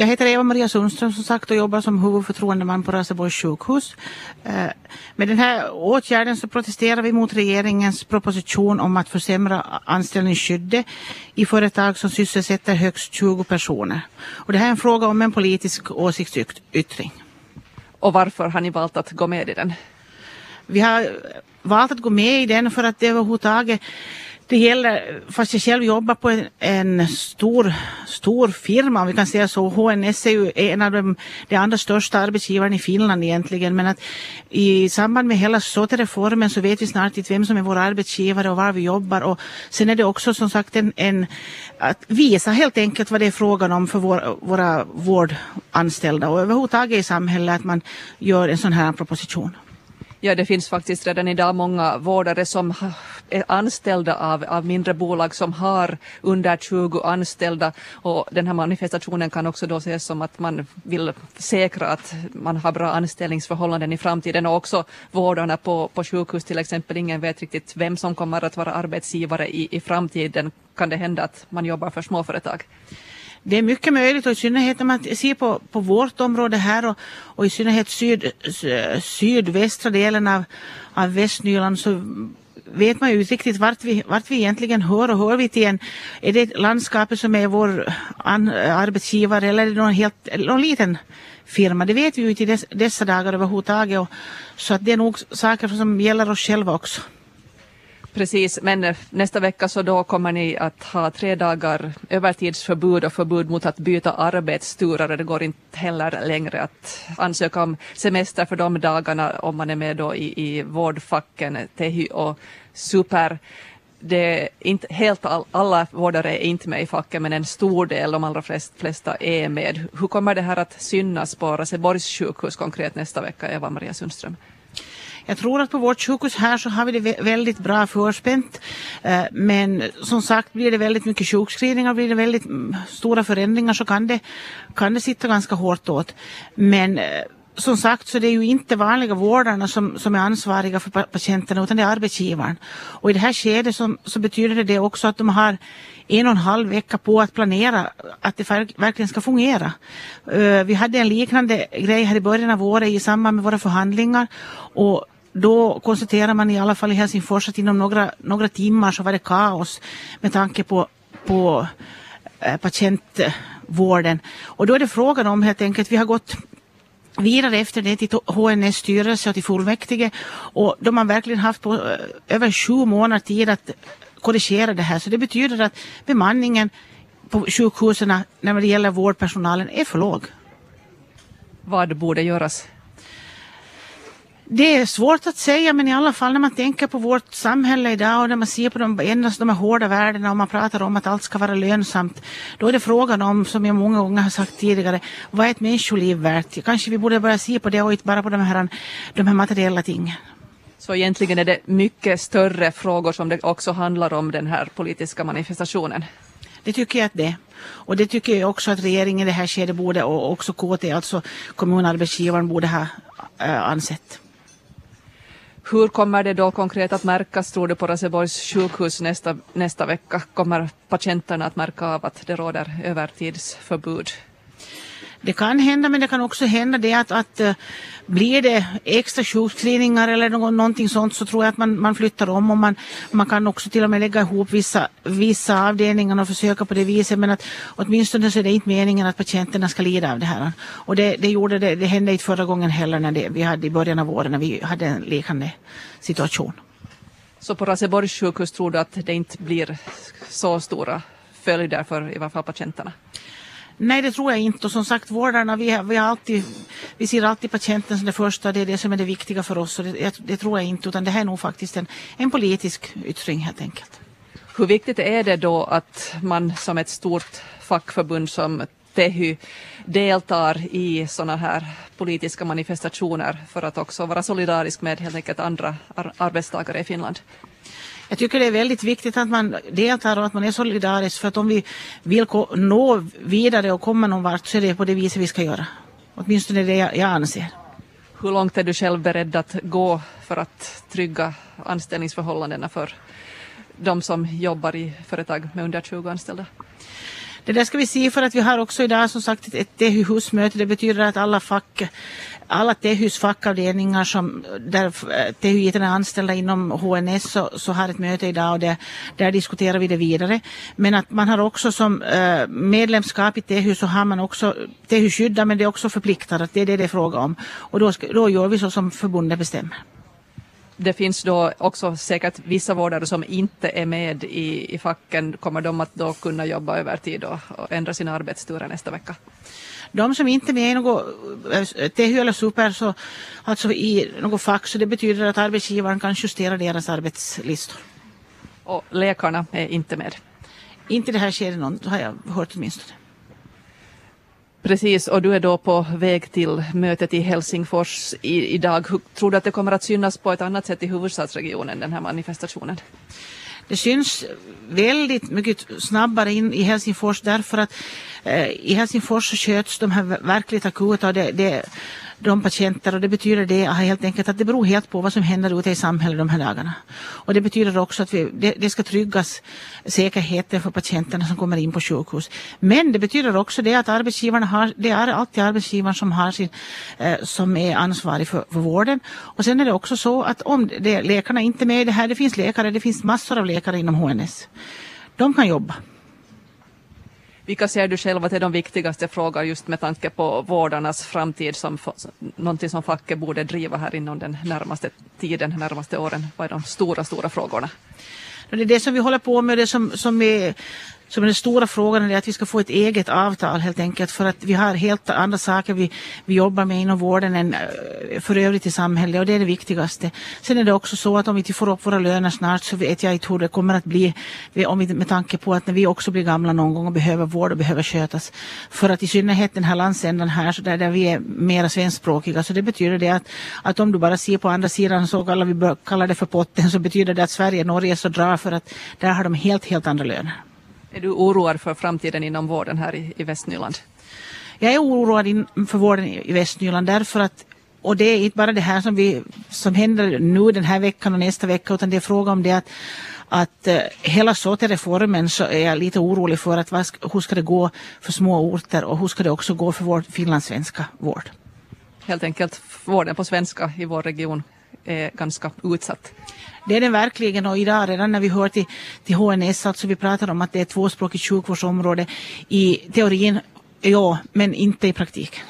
Jag heter Eva-Maria Sundström som sagt och jobbar som huvudförtroendeman på Raseborgs sjukhus. Eh, med den här åtgärden så protesterar vi mot regeringens proposition om att försämra anställningsskyddet i företag som sysselsätter högst 20 personer. Och det här är en fråga om en politisk åsiktsyttring. Och varför har ni valt att gå med i den? Vi har valt att gå med i den för att det överhuvudtaget det gäller, fast jag själv jobbar på en, en, stor, stor firma, om vi kan säga så. HNS är ju en av de, de andra största arbetsgivarna i Finland egentligen. Men att i samband med hela SOTE-reformen så vet vi snart inte vem som är vår arbetsgivare och var vi jobbar. Och sen är det också som sagt en, en att visa helt enkelt vad det är frågan om för vår, våra vårdanställda och överhuvudtaget i samhället att man gör en sån här proposition. Ja, det finns faktiskt redan idag många vårdare som är anställda av, av mindre bolag som har under 20 anställda och den här manifestationen kan också då ses som att man vill säkra att man har bra anställningsförhållanden i framtiden och också vårdarna på, på sjukhus till exempel. Ingen vet riktigt vem som kommer att vara arbetsgivare i, i framtiden. Kan det hända att man jobbar för småföretag? Det är mycket möjligt och i synnerhet när man ser på, på vårt område här och, och i synnerhet syd, sydvästra delen av, av Västnyland så vet man ju inte riktigt vart vi, vart vi egentligen hör och hör vi till en, är det landskapet som är vår an, arbetsgivare eller är det någon, helt, någon liten firma? Det vet vi ju inte i dess, dessa dagar överhuvudtaget och, så att det är nog saker som gäller oss själva också. Precis, men eh, nästa vecka så då kommer ni att ha tre dagar övertidsförbud och förbud mot att byta arbetsturer. Det går inte heller längre att ansöka om semester för de dagarna om man är med då i, i vårdfacken Tehy och Super. Det är inte helt all, alla vårdare är inte med i facken men en stor del, de allra flest, flesta är med. Hur kommer det här att synas på Raseborgs sjukhus konkret nästa vecka, Eva-Maria Sundström? Jag tror att på vårt sjukhus här så har vi det väldigt bra förspänt. Eh, men som sagt blir det väldigt mycket sjukskrivningar, blir det väldigt mm, stora förändringar så kan det, kan det sitta ganska hårt åt. Men eh, som sagt så det är ju inte vanliga vårdarna som, som är ansvariga för patienterna utan det är arbetsgivaren. Och i det här skedet så, så betyder det också att de har en och en halv vecka på att planera att det verkligen ska fungera. Eh, vi hade en liknande grej här i början av året i samband med våra förhandlingar och då konstaterar man i alla fall i Helsingfors att inom några, några timmar så var det kaos med tanke på, på eh, patientvården. Och då är det frågan om helt enkelt, vi har gått vidare efter det till HNS styrelse och till fullmäktige och de har verkligen haft på eh, över sju månader tid att korrigera det här. Så det betyder att bemanningen på sjukhusen när det gäller vårdpersonalen är för låg. Vad borde göras? Det är svårt att säga men i alla fall när man tänker på vårt samhälle idag och när man ser på de, endast de här hårda värdena och man pratar om att allt ska vara lönsamt. Då är det frågan om, som jag många gånger har sagt tidigare, vad är ett människoliv värt? Kanske vi borde börja se på det och inte bara på de här, de här materiella tingen. Så egentligen är det mycket större frågor som det också handlar om den här politiska manifestationen? Det tycker jag att det är. Och det tycker jag också att regeringen i det här skedet borde och också KT, alltså kommunarbetsgivaren, borde ha äh, ansett. Hur kommer det då konkret att märkas, tror du, på Raseborgs sjukhus nästa, nästa vecka? Kommer patienterna att märka av att det råder övertidsförbud? Det kan hända men det kan också hända det att, att eh, blir det extra sjukskrivningar eller någon, någonting sånt så tror jag att man, man flyttar om och man, man kan också till och med lägga ihop vissa, vissa avdelningar och försöka på det viset men att åtminstone så är det inte meningen att patienterna ska lida av det här. Och det, det, gjorde det, det hände inte förra gången heller när det, vi hade i början av året när vi hade en liknande situation. Så på Raseborgs sjukhus tror du att det inte blir så stora följder för i varje fall patienterna? Nej, det tror jag inte. Och som sagt, vårdarna, vi, vi, har alltid, vi ser alltid patienten som det första. Det är det som är det viktiga för oss. Och det, det tror jag inte, utan det här är nog faktiskt en, en politisk yttring helt enkelt. Hur viktigt är det då att man som ett stort fackförbund som Tehy deltar i sådana här politiska manifestationer för att också vara solidarisk med helt enkelt andra ar arbetstagare i Finland? Jag tycker det är väldigt viktigt att man deltar och att man är solidarisk för att om vi vill nå vidare och komma någon vart så är det på det viset vi ska göra. Åtminstone det jag, jag anser. Hur långt är du själv beredd att gå för att trygga anställningsförhållandena för de som jobbar i företag med under 20 anställda? Det där ska vi se för att vi har också idag som sagt ett Tehu-husmöte. Det betyder att alla fack alla THYs fackavdelningar som, där eh, THY är anställda inom HNS så, så har ett möte idag och det, där diskuterar vi det vidare. Men att man har också som eh, medlemskap i Tehu så har man också Tehu skyddar men det är också förpliktat att det är det det är fråga om. Och då, då gör vi så som förbundet bestämmer det finns då också säkert vissa vårdare som inte är med i, i facken. Kommer de att då kunna jobba övertid och, och ändra sina arbetsturer nästa vecka? De som inte är med i något eh, THY eller super så, alltså i något fack så det betyder att arbetsgivaren kan justera deras arbetslistor. Och läkarna är inte med? Inte det här skedet har jag hört åtminstone. Precis, och du är då på väg till mötet i Helsingfors i, idag. Tror du att det kommer att synas på ett annat sätt i huvudstadsregionen, den här manifestationen? Det syns väldigt mycket snabbare in i Helsingfors därför att eh, i Helsingfors så sköts de här verkligt akuta det, det de patienter och det betyder det helt enkelt att det beror helt på vad som händer ute i samhället de här dagarna. Och det betyder också att vi, det, det ska tryggas säkerheten för patienterna som kommer in på sjukhus. Men det betyder också det att arbetsgivarna har, det är alltid arbetsgivaren som har sin, eh, som är ansvarig för, för vården. Och sen är det också så att om det, läkarna inte är med i det här, det finns läkare, det finns massor av läkare inom HNS. De kan jobba. Vilka ser du själv att är de viktigaste frågor just med tanke på vårdarnas framtid som någonting som facket borde driva här inom den närmaste tiden, närmaste åren? Vad är de stora, stora frågorna? Det är det som vi håller på med, det som, som är som den stora frågan är att vi ska få ett eget avtal helt enkelt för att vi har helt andra saker vi, vi jobbar med inom vården än för övrigt i samhället och det är det viktigaste. Sen är det också så att om vi inte får upp våra löner snart så vet jag inte hur det kommer att bli om vi, med tanke på att när vi också blir gamla någon gång och behöver vård och behöver skötas. För att i synnerhet den här landsändan här så där, där vi är mera svenskspråkiga så det betyder det att, att om du bara ser på andra sidan så kallar vi kallar det för potten så betyder det att Sverige och Norge är så drar för att där har de helt helt andra löner. Är du oroad för framtiden inom vården här i, i Västnyland? Jag är oroad för vården i, i Västnyland därför att och det är inte bara det här som, vi, som händer nu den här veckan och nästa vecka utan det är fråga om det att, att uh, hela SOTE-reformen så är jag lite orolig för att vad, hur ska det gå för små orter och hur ska det också gå för vår finlandssvenska vård. Helt enkelt vården på svenska i vår region är ganska utsatt. Det är den verkligen och idag redan när vi hör till, till HNS, alltså vi pratar om att det är tvåspråkigt sjukvårdsområde i teorin, ja, men inte i praktiken.